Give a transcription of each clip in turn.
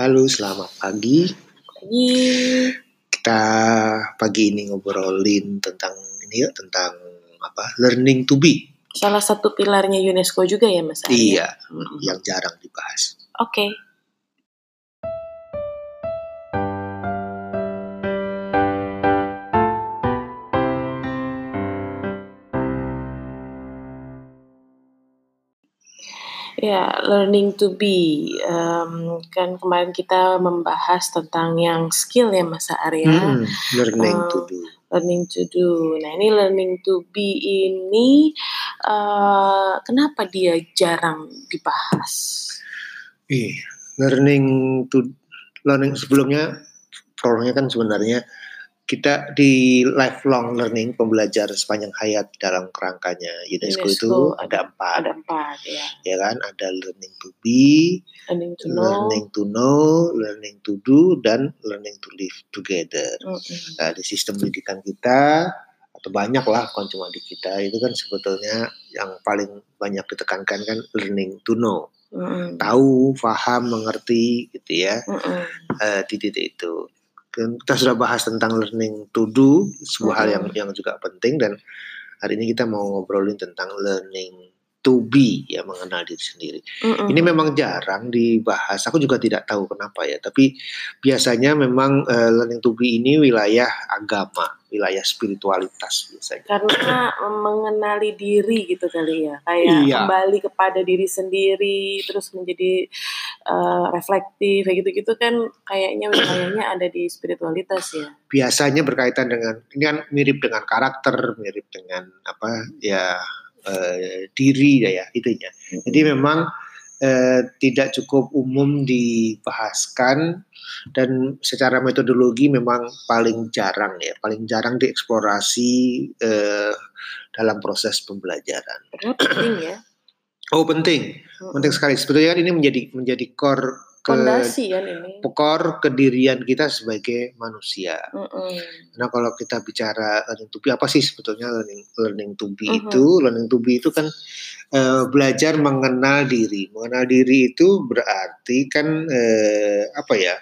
Halo, selamat pagi. Pagi. Kita pagi ini ngobrolin tentang ini ya, tentang apa? Learning to be. Salah satu pilarnya UNESCO juga ya Mas? Iya, Mm-mm. yang jarang dibahas. Oke. Ya, learning to be. Em, kan kemarin kita membahas tentang yang skill ya Mas Arya. Hmm, learning to Eh, do. learning to do. Nah, ini learning to be ini eh kenapa dia jarang dibahas? Iya, learning to learning sebelumnya problemnya kan sebenarnya kita di lifelong learning pembelajar sepanjang hayat dalam kerangkanya UNESCO, itu UNESCO ada empat Ada empat ya. ya kan ada learning to be Learning to know. learning to know, learning to do, dan learning to live together. Mm-mm. Nah, di sistem pendidikan kita atau banyak lah, bukan cuma di kita itu kan sebetulnya yang paling banyak ditekankan kan learning to know, Mm-mm. tahu, paham, mengerti, gitu ya Mm-mm. eh, di titik itu. Kan Kita sudah bahas tentang learning to do, sebuah hal yang Mm-mm. yang juga penting dan hari ini kita mau ngobrolin tentang learning to be ya mengenal diri sendiri. Mm-mm. Ini memang jarang dibahas. Aku juga tidak tahu kenapa ya. Tapi biasanya memang eh, learning to be ini wilayah agama, wilayah spiritualitas biasanya. karena mengenali diri gitu kali ya kayak Iya. kembali kepada diri sendiri terus menjadi eh, reflektif kayak gitu-gitu kan kayaknya wilayahnya ada di spiritualitas ya Biasanya berkaitan dengan ini kan mirip dengan karakter, mirip dengan apa ya eh, diri ya itunya. Jadi memang eh, tidak cukup umum dibahaskan dan secara metodologi memang paling jarang ya, paling jarang dieksplorasi eh, dalam proses pembelajaran. padahal penting ya Oh penting, penting sekali. Sebetulnya kan ini menjadi menjadi core fondasi kan ini core kedirian kita sebagai manusia. Mm-mm. Nah kalau kita bicara learning to be apa sih sebetulnya learning learning to be Mhm. itu? Learning to be itu kan eh, belajar mengenal diri. Mengenal diri itu berarti kan eh, apa ya?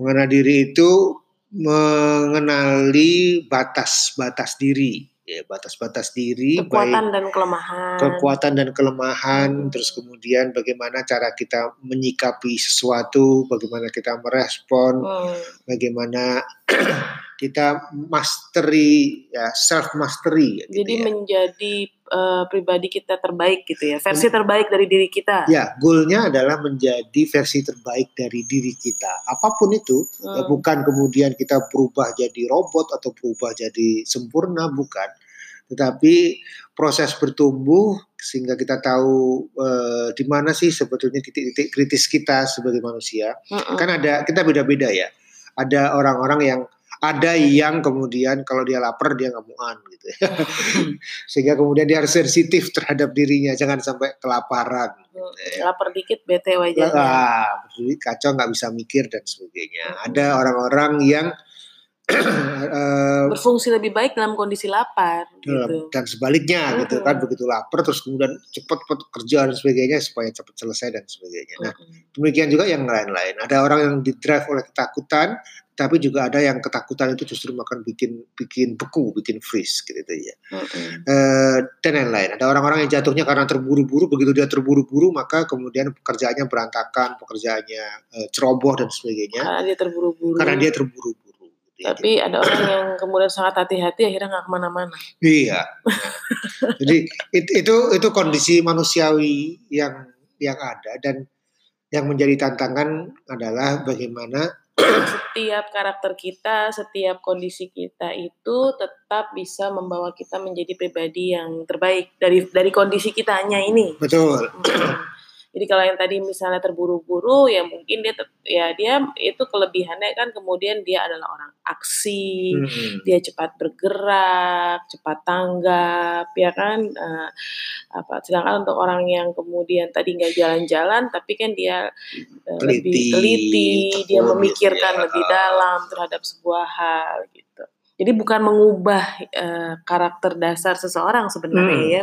Mengenal diri itu mengenali batas-batas diri, ya batas-batas diri, baik kekuatan dan kelemahan kekuatan dan kelemahan, Hmm. terus kemudian bagaimana cara kita menyikapi sesuatu, bagaimana kita merespon, Hmm. bagaimana kita mastery ya self mastery gitu jadi ya. menjadi eh, pribadi kita terbaik gitu ya versi terbaik dari diri kita Ya, goalnya adalah menjadi versi terbaik dari diri kita. Apa pun itu, ya Hmm. bukan kemudian kita berubah jadi robot atau berubah jadi sempurna, bukan. Tetapi proses bertumbuh sehingga kita tahu eh, di mana sih sebetulnya titik-titik kritis kita sebagai manusia. Mm-mm. Kan ada kita beda-beda ya. Ada orang-orang yang ada yang kemudian kalau dia lapar dia nggak muan gitu ya. sehingga kemudian dia harus sensitif terhadap dirinya jangan sampai kelaparan Hmm, lapar dikit bete wajahnya ah kacau nggak bisa mikir dan sebagainya Mm-mm. ada orang-orang yang eh, berfungsi lebih baik dalam kondisi lapar gitu. dan sebaliknya gitu Mm-mm. kan begitu lapar terus kemudian cepat-cepat kerja dan sebagainya supaya cepat selesai dan sebagainya nah demikian juga yang lain-lain ada orang yang didrive oleh ketakutan tapi juga ada yang ketakutan itu justru makan bikin bikin beku bikin freeze gitu ya Mm-mm. eh, dan lain-lain. Ada orang-orang yang jatuhnya karena terburu-buru, begitu dia terburu-buru maka kemudian pekerjaannya berantakan, pekerjaannya eh, ceroboh dan sebagainya Karena dia terburu-buru. karena dia terburu-buru. Gitu ya. Tapi ada orang yang kemudian sangat hati-hati akhirnya nggak ke mana-mana. Iya. Jadi it- itu itu kondisi manusiawi yang yang ada dan yang menjadi tantangan adalah bagaimana Setiap karakter kita, setiap kondisi kita itu tetap bisa membawa kita menjadi pribadi yang terbaik dari dari kondisi kita hanya ini. betul. Jadi kalau yang tadi misalnya terburu-buru ya mungkin dia ya dia itu kelebihannya kan kemudian dia adalah orang aksi, Hmm. dia cepat bergerak, cepat tanggap, ya kan. Eh, apa sedangkan untuk orang yang kemudian tadi nggak jalan-jalan tapi kan dia eh, Teliti, lebih teliti, dia memikirkan ya. lebih dalam terhadap sebuah hal gitu. Jadi bukan mengubah eh, karakter dasar seseorang sebenarnya Hmm. ya.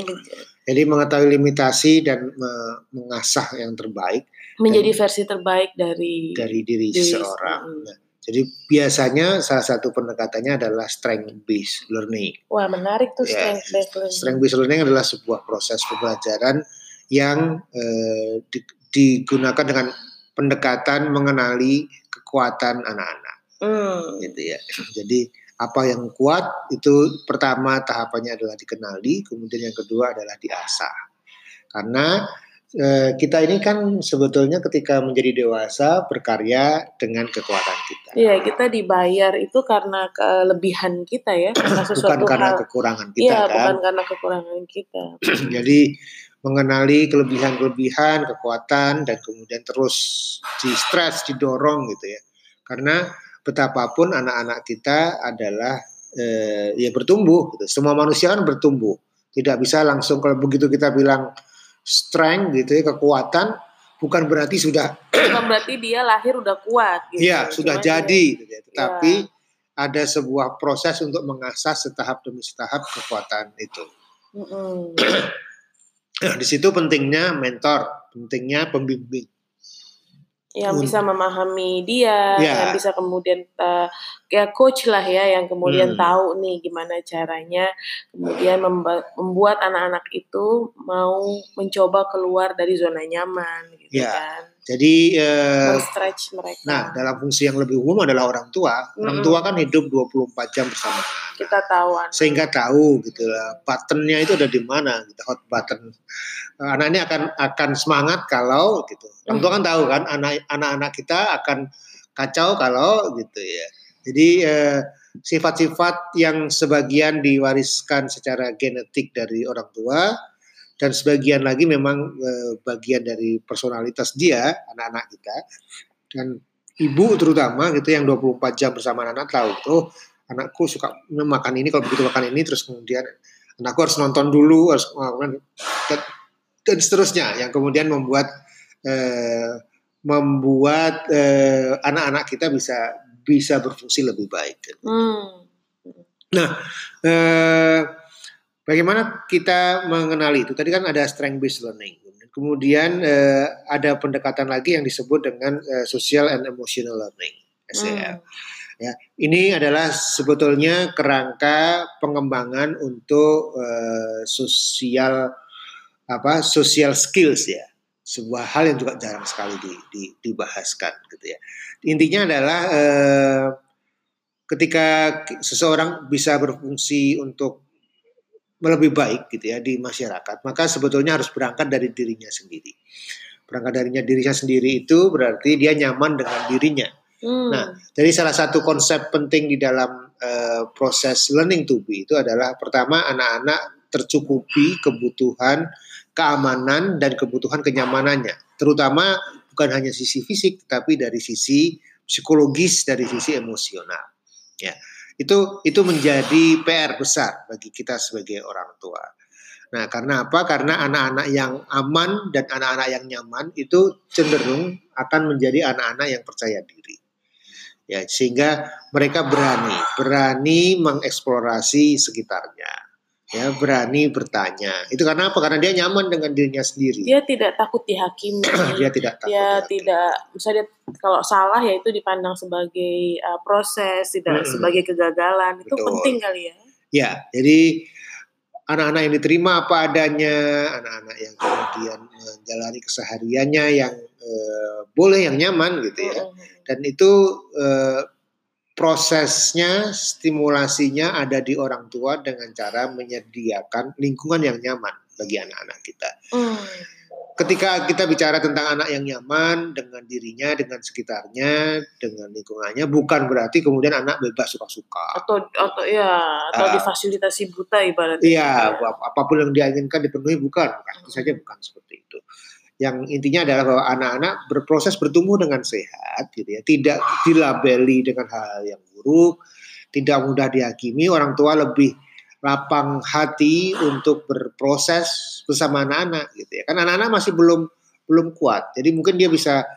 Jadi mengetahui limitasi dan me- mengasah yang terbaik menjadi versi terbaik dari dari diri, diri seseorang. hmm. Nah, jadi biasanya salah satu pendekatannya adalah strength based learning. Wah menarik tuh Ya, strength based learning. Strength based learning adalah sebuah proses pembelajaran yang eh, di- digunakan dengan pendekatan mengenali kekuatan anak-anak Hmm. gitu ya. Jadi apa yang kuat itu pertama tahapannya adalah dikenali, kemudian yang kedua adalah diasah. Karena eh, kita ini kan sebetulnya ketika menjadi dewasa berkarya dengan kekuatan kita. Iya kita dibayar itu karena kelebihan kita ya karena Bukan karena hal. kekurangan kita Iya kan. bukan karena kekurangan kita. Jadi mengenali kelebihan-kelebihan, kekuatan dan kemudian terus di stres, didorong gitu ya. Karena betapapun anak-anak kita adalah eh, ya bertumbuh gitu. Semua manusia kan bertumbuh. Tidak bisa langsung kalau begitu kita bilang strength gitu ya, kekuatan bukan berarti sudah Bukan berarti dia lahir udah kuat gitu. ya sudah jadi gitu ya. Tetapi ada sebuah proses untuk mengasah setahap demi setahap kekuatan itu. Mm-mm. Nah, di situ pentingnya mentor, pentingnya pembimbing. Yang Un- bisa memahami dia, Ya. yang bisa kemudian uh, kayak coach lah ya, yang kemudian Hmm. tahu nih gimana caranya, kemudian membuat anak-anak itu mau mencoba keluar dari zona nyaman, gitu Ya. kan, Jadi eh, men-stretch mereka. nah dalam fungsi yang lebih umum adalah orang tua. Orang Mm-mm. tua kan hidup 24 jam bersama kita tahu anak. Sehingga tahu gitu lah buttonnya itu ada di mana gitu hot button. Eh, Anak ini akan akan semangat kalau gitu. Orang tua kan tahu kan anak anak-anak kita akan kacau kalau gitu ya. Jadi eh, sifat-sifat yang sebagian diwariskan secara genetik dari orang tua dan sebagian lagi memang eh, bagian dari personalitas dia anak-anak kita dan ibu terutama gitu yang 24 jam bersama anak tahu tuh anakku suka makan ini kalau begitu makan ini terus kemudian anakku harus nonton dulu harus dan, dan seterusnya yang kemudian membuat eh, membuat eh, anak-anak kita bisa bisa berfungsi lebih baik. Hmm. Eh, bagaimana kita mengenali itu? Tadi kan ada strength based learning. Kemudian eh, ada pendekatan lagi yang disebut dengan eh, social and emotional learning (SEL). Hmm. Ini adalah sebetulnya kerangka pengembangan untuk eh, sosial apa social skills ya. Sebuah hal yang juga jarang sekali di, di- dibahaskan gitu ya. Intinya adalah eh, ketika seseorang bisa berfungsi untuk lebih baik gitu ya di masyarakat, maka sebetulnya harus berangkat dari dirinya sendiri. Berangkat darinya dirinya sendiri itu berarti dia nyaman dengan dirinya. Hmm. Nah, Jadi salah satu konsep penting di dalam eh, proses learning to be itu adalah pertama anak-anak tercukupi kebutuhan keamanan dan kebutuhan kenyamanannya, terutama bukan hanya sisi fisik tapi dari sisi psikologis, dari sisi emosional. Ya, itu itu menjadi PR besar bagi kita sebagai orang tua. Nah, karena apa? Karena anak-anak yang aman dan anak-anak yang nyaman itu cenderung akan menjadi anak-anak yang percaya diri ya sehingga mereka berani berani mengeksplorasi sekitarnya ya berani bertanya. Itu karena apa? Karena dia nyaman dengan dirinya sendiri. Dia tidak takut dihakimi. dia tidak takut dia tidak misalnya kalau salah ya itu dipandang sebagai uh, proses tidak Mm-mm. sebagai kegagalan. Itu Betul. penting kali ya. Ya jadi anak-anak yang diterima apa adanya anak-anak yang kemudian menjalani kesehariannya yang eh, boleh yang nyaman gitu ya. Dan itu eh, prosesnya stimulasinya ada di orang tua dengan cara menyediakan lingkungan yang nyaman bagi anak-anak kita. Hmm. Ketika kita bicara tentang anak yang nyaman dengan dirinya, dengan sekitarnya, dengan lingkungannya, bukan berarti kemudian anak bebas suka-suka. atau atau ya atau Ah. difasilitasi buta ibaratnya Iya, ap- apa pun yang dia inginkan dipenuhi bukan, bukan. Tentu saja bukan seperti itu. Yang intinya adalah bahwa anak-anak berproses bertumbuh dengan sehat, gitu ya, tidak dilabeli dengan hal yang buruk, tidak mudah dihakimi. Orang tua lebih lapang hati untuk berproses bersama anak-anak, gitu ya. Kan anak-anak masih belum belum kuat, jadi mungkin dia bisa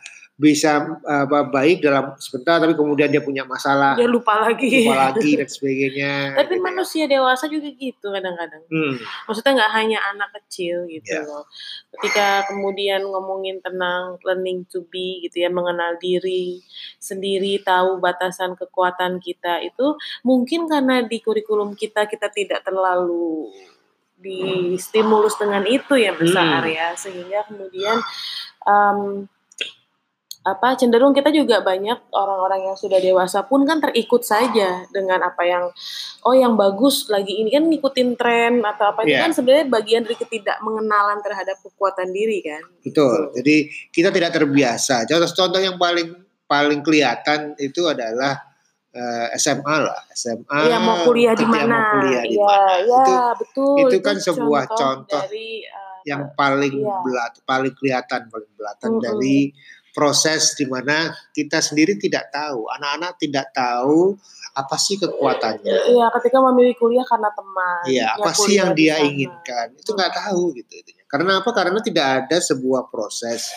bisa apa baik dalam sebentar tapi kemudian dia punya masalah Dia lupa lagi. lupa lagi dan sebagainya Tapi gitu ya. manusia dewasa juga gitu kadang-kadang. Hmm, Maksudnya nggak hanya anak kecil gitu Ya. loh. Ketika kemudian ngomongin tentang learning to be gitu ya, mengenal diri sendiri, tahu batasan kekuatan kita itu mungkin karena di kurikulum kita kita tidak terlalu di stimulus dengan itu ya Mas Hmm. Ya, sehingga kemudian em, apa cenderung kita juga banyak orang-orang yang sudah dewasa pun kan terikut saja dengan apa yang oh yang bagus lagi ini kan ngikutin tren atau apa itu Iya. kan sebenarnya bagian dari ketidakmengenalan terhadap kekuatan diri kan. Betul. Jadi kita tidak terbiasa. Contoh-contoh yang paling paling kelihatan itu adalah eh, SMA lah. SMA Iya mau kuliah di ketika mana? mau kuliah di Iya, mana. iya, itu betul. itu kan sebuah contoh dari uh, yang paling Iya. belat paling kelihatan paling belatan Mm-mm. dari proses di mana kita sendiri tidak tahu anak-anak tidak tahu apa sih kekuatannya iya ketika memilih kuliah karena teman Iya, ya apa sih yang di dia sana. inginkan? Itu nggak tahu gitu. intinya. Karena apa? Karena tidak ada sebuah proses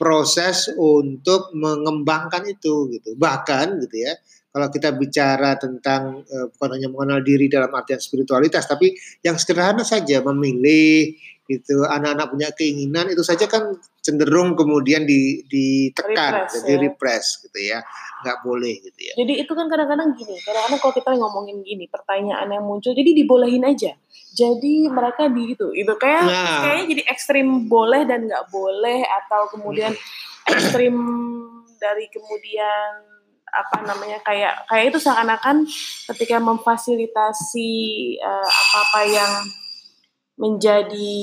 proses untuk mengembangkan itu gitu. Bahkan gitu ya, kalau kita bicara tentang eh, bukan hanya mengenal diri dalam artian spiritualitas, tapi yang sederhana saja memilih gitu. Anak-anak punya keinginan itu saja kan cenderung kemudian di, ditekan, Repress, jadi ya. repress gitu ya, nggak boleh gitu ya. Jadi itu kan kadang-kadang gini, kadang-kadang kalau kita ngomongin gini, pertanyaan yang muncul, jadi dibolehin aja. Jadi mereka di itu, itu kayak Nah. kayaknya jadi ekstrim boleh dan nggak boleh atau kemudian ekstrim dari kemudian apa namanya kayak kayak itu seakan-akan ketika memfasilitasi eh, apa-apa yang menjadi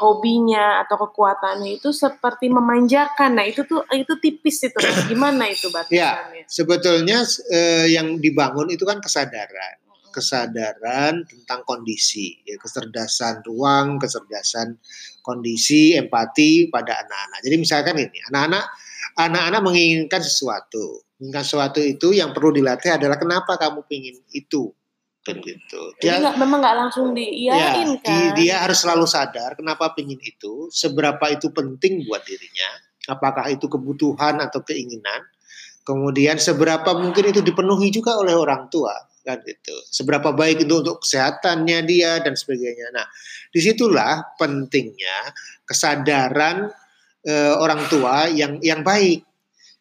hobinya atau kekuatannya itu seperti memanjakan. Nah itu tuh itu tipis itu, gimana itu batasannya? Sebetulnya eh, yang dibangun itu kan kesadaran. kesadaran tentang kondisi, ya, kecerdasan ruang, kecerdasan kondisi, empati pada anak-anak. Jadi misalkan ini, anak-anak anak-anak menginginkan sesuatu. Menginginkan sesuatu itu yang perlu dilatih adalah kenapa kamu ingin itu. Kan gitu. Jadi Dia, nggak, memang nggak langsung ya, diiyain di- kan? dia harus selalu sadar kenapa ingin itu, seberapa itu penting buat dirinya, apakah itu kebutuhan atau keinginan, kemudian seberapa mungkin itu dipenuhi juga oleh orang tua kan gitu seberapa baik itu untuk kesehatannya dia dan sebagainya nah di situlah pentingnya kesadaran eh, orang tua yang yang baik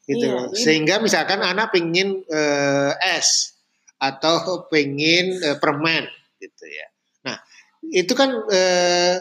gitu. Iya, sehingga misalkan anak pengen eh, es atau pengen eh, permen gitu ya. Nah itu kan eh,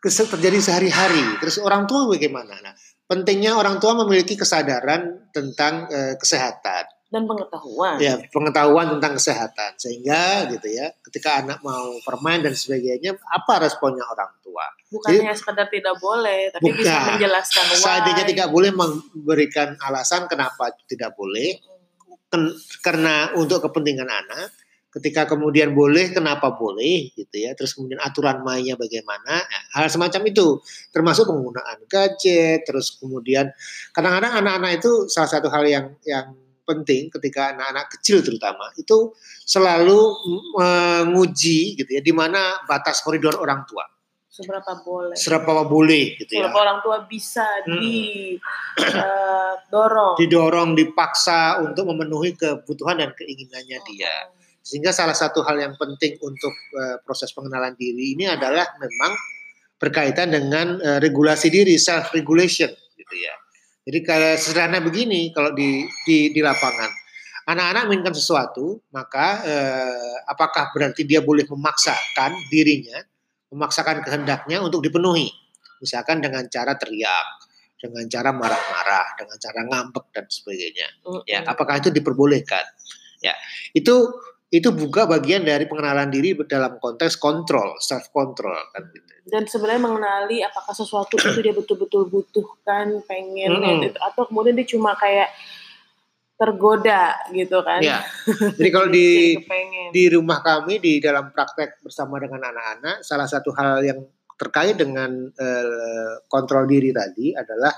terjadi sehari-hari. Terus orang tua bagaimana? Nah pentingnya orang tua memiliki kesadaran tentang eh, kesehatan Dan pengetahuan. ya pengetahuan tentang kesehatan sehingga gitu ya ketika anak mau permain dan sebagainya apa responnya orang tua Bukan Jadi- hanya sekedar tidak boleh, tapi bisa Bukan. menjelaskan why. seandainya tidak boleh memberikan alasan kenapa tidak boleh ken- karena untuk kepentingan anak ketika kemudian boleh kenapa boleh gitu ya terus kemudian aturan mainnya bagaimana Nah, hal semacam itu termasuk penggunaan gadget terus kemudian kadang-kadang anak-anak itu salah satu hal yang yang penting ketika anak-anak kecil terutama itu selalu menguji gitu ya di mana batas koridor orang tua Seberapa boleh. seberapa boleh gitu ya Seberapa orang tua bisa Hmm. di eh, dorong. didorong dipaksa untuk memenuhi kebutuhan dan keinginannya dia Sehingga salah satu hal yang penting untuk eh, proses pengenalan diri ini adalah memang berkaitan dengan eh, regulasi diri, self regulation gitu ya. Jadi kalau sederhana begini kalau di di, di lapangan. Anak-anak menginginkan sesuatu, maka eh, apakah berarti dia boleh memaksakan dirinya, memaksakan kehendaknya untuk dipenuhi? Misalkan dengan cara teriak, dengan cara marah-marah, dengan cara ngambek dan sebagainya. Ya apakah itu diperbolehkan? Ya itu itu juga bagian dari pengenalan diri dalam konteks kontrol self control kan gitu. dan sebenarnya mengenali apakah sesuatu itu dia betul-betul butuhkan, pengen Mm-mm. gitu, atau kemudian dia cuma kayak tergoda gitu kan. ya jadi kalau di di rumah kami di dalam praktek bersama dengan anak-anak salah satu hal yang terkait dengan eh, kontrol diri tadi adalah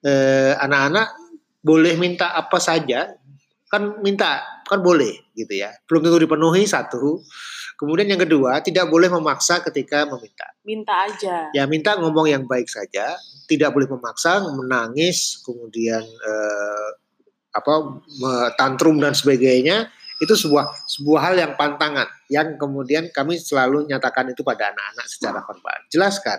eh, anak-anak boleh minta apa saja kan minta kan boleh gitu ya. Belum tentu dipenuhi satu. Kemudian yang kedua tidak boleh memaksa ketika meminta. Minta aja. Ya minta ngomong yang baik saja. Tidak boleh memaksa menangis kemudian eh, apa tantrum dan sebagainya. Itu sebuah sebuah hal yang pantangan yang kemudian kami selalu nyatakan itu pada anak-anak secara verbal jelaskan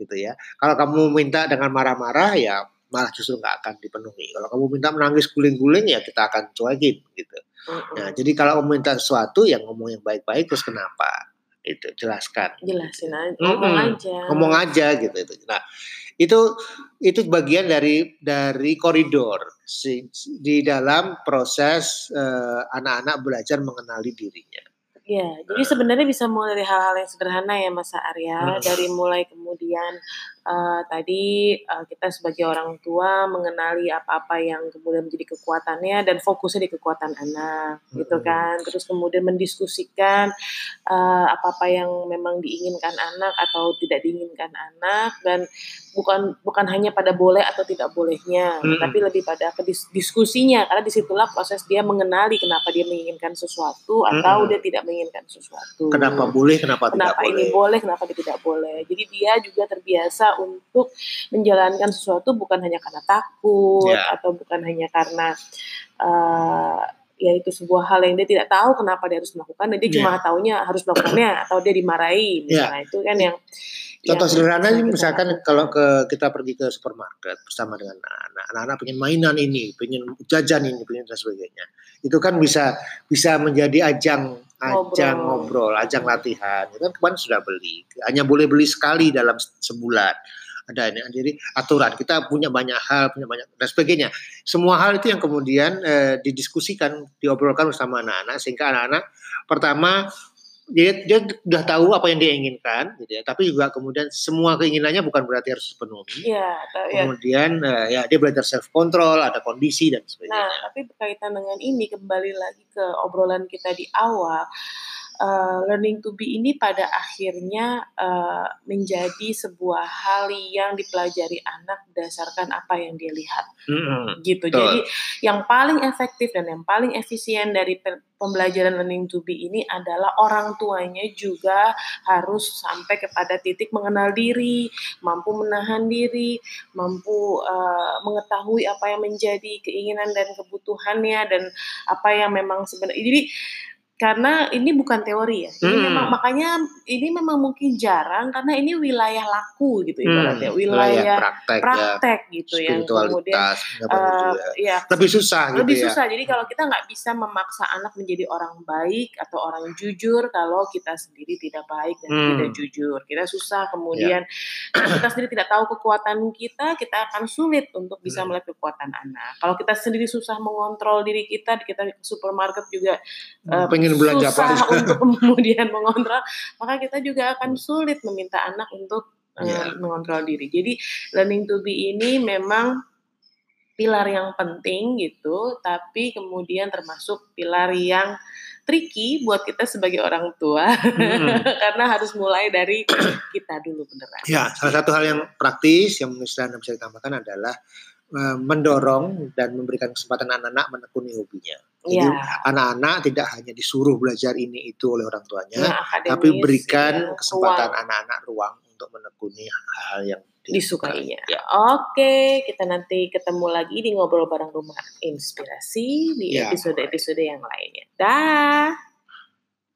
gitu ya. Kalau kamu minta dengan marah-marah ya malah justru nggak akan dipenuhi. Kalau kamu minta menangis guling-guling ya kita akan cuekin gitu. Mm-hmm. Nah, jadi kalau kamu minta sesuatu yang ngomong yang baik-baik terus kenapa? Itu jelaskan. Jelasin aja, ngomong mm-hmm. aja. Ngomong aja gitu itu. Nah, itu itu bagian dari dari koridor di dalam proses uh, anak-anak belajar mengenali dirinya. Ya, jadi sebenarnya bisa mulai dari hal-hal yang sederhana ya Mas Arya, dari mulai kemudian uh, tadi uh, kita sebagai orang tua mengenali apa-apa yang kemudian menjadi kekuatannya dan fokusnya di kekuatan anak, gitu kan. Terus kemudian mendiskusikan uh, apa-apa yang memang diinginkan anak atau tidak diinginkan anak dan bukan bukan hanya pada boleh atau tidak bolehnya, hmm. tapi lebih pada diskusinya karena di situlah proses dia mengenali kenapa dia menginginkan sesuatu atau hmm. dia tidak menginginkan sesuatu. Kenapa boleh, kenapa, kenapa tidak ini boleh, kenapa dia tidak boleh. Jadi dia juga terbiasa untuk menjalankan sesuatu bukan hanya karena takut yeah. atau bukan hanya karena uh, ya itu sebuah hal yang dia tidak tahu kenapa dia harus melakukan dan dia yeah. cuma tahunya harus melakukannya atau dia dimarahi misalnya yeah. itu kan yang Contoh ya, sederhana misalkan kita kalau ke kita pergi ke supermarket bersama dengan anak-anak, anak-anak pengen mainan ini, pengen jajan ini, pengen dan sebagainya. Itu kan bisa bisa menjadi ajang ajang ngobrol, ngobrol ajang latihan. Itu kan kemarin sudah beli, hanya boleh beli sekali dalam sebulan. Ada ini, jadi aturan. Kita punya banyak hal, punya banyak dan sebagainya. Semua hal itu yang kemudian eh, didiskusikan, diobrolkan bersama anak-anak sehingga anak-anak pertama dia dia sudah tahu apa yang dia inginkan gitu ya. Tapi juga kemudian semua keinginannya bukan berarti harus dipenuhi ya, kemudian uh, ya dia belajar self control ada kondisi dan sebagainya. Nah tapi berkaitan dengan ini kembali lagi ke obrolan kita di awal uh, learning to be ini pada akhirnya uh, menjadi sebuah hal yang dipelajari anak berdasarkan apa yang dia lihat, mm-hmm. gitu. Betul. Jadi yang paling efektif dan yang paling efisien dari pembelajaran learning to be ini adalah orang tuanya juga harus sampai kepada titik mengenal diri, mampu menahan diri, mampu uh, mengetahui apa yang menjadi keinginan dan kebutuhannya dan apa yang memang sebenarnya. Jadi karena ini bukan teori ya. Ini hmm. memang makanya ini memang mungkin jarang karena ini wilayah laku gitu ibaratnya, hmm. wilayah praktek, praktek ya. gitu yang kemudian uh, ya lebih susah lebih gitu ya. susah. Jadi kalau kita nggak bisa memaksa anak menjadi orang baik atau orang jujur kalau kita sendiri tidak baik dan hmm. tidak jujur, kita susah. Kemudian ya. kita sendiri tidak tahu kekuatan kita, kita akan sulit untuk bisa hmm. melihat kekuatan anak. Kalau kita sendiri susah mengontrol diri kita, kita di supermarket juga uh, pengen belanja susah apa untuk kemudian mengontrol, maka kita juga akan sulit meminta anak untuk yeah. uh, mengontrol diri. Jadi learning to be ini memang pilar yang penting gitu, tapi kemudian termasuk pilar yang tricky buat kita sebagai orang tua hmm. karena harus mulai dari kita dulu beneran. Ya, salah satu hal yang praktis yang bisa bisa ditambahkan adalah Eh, mendorong dan memberikan kesempatan anak-anak menekuni hobinya. Jadi ya. anak-anak tidak hanya disuruh belajar ini itu oleh orang tuanya, ya, tapi berikan ya, kesempatan anak-anak ruang untuk menekuni hal-hal yang disukainya. Ya. Oke, kita nanti ketemu lagi di ngobrol bareng rumah inspirasi di episode-episode yang lainnya. Dah.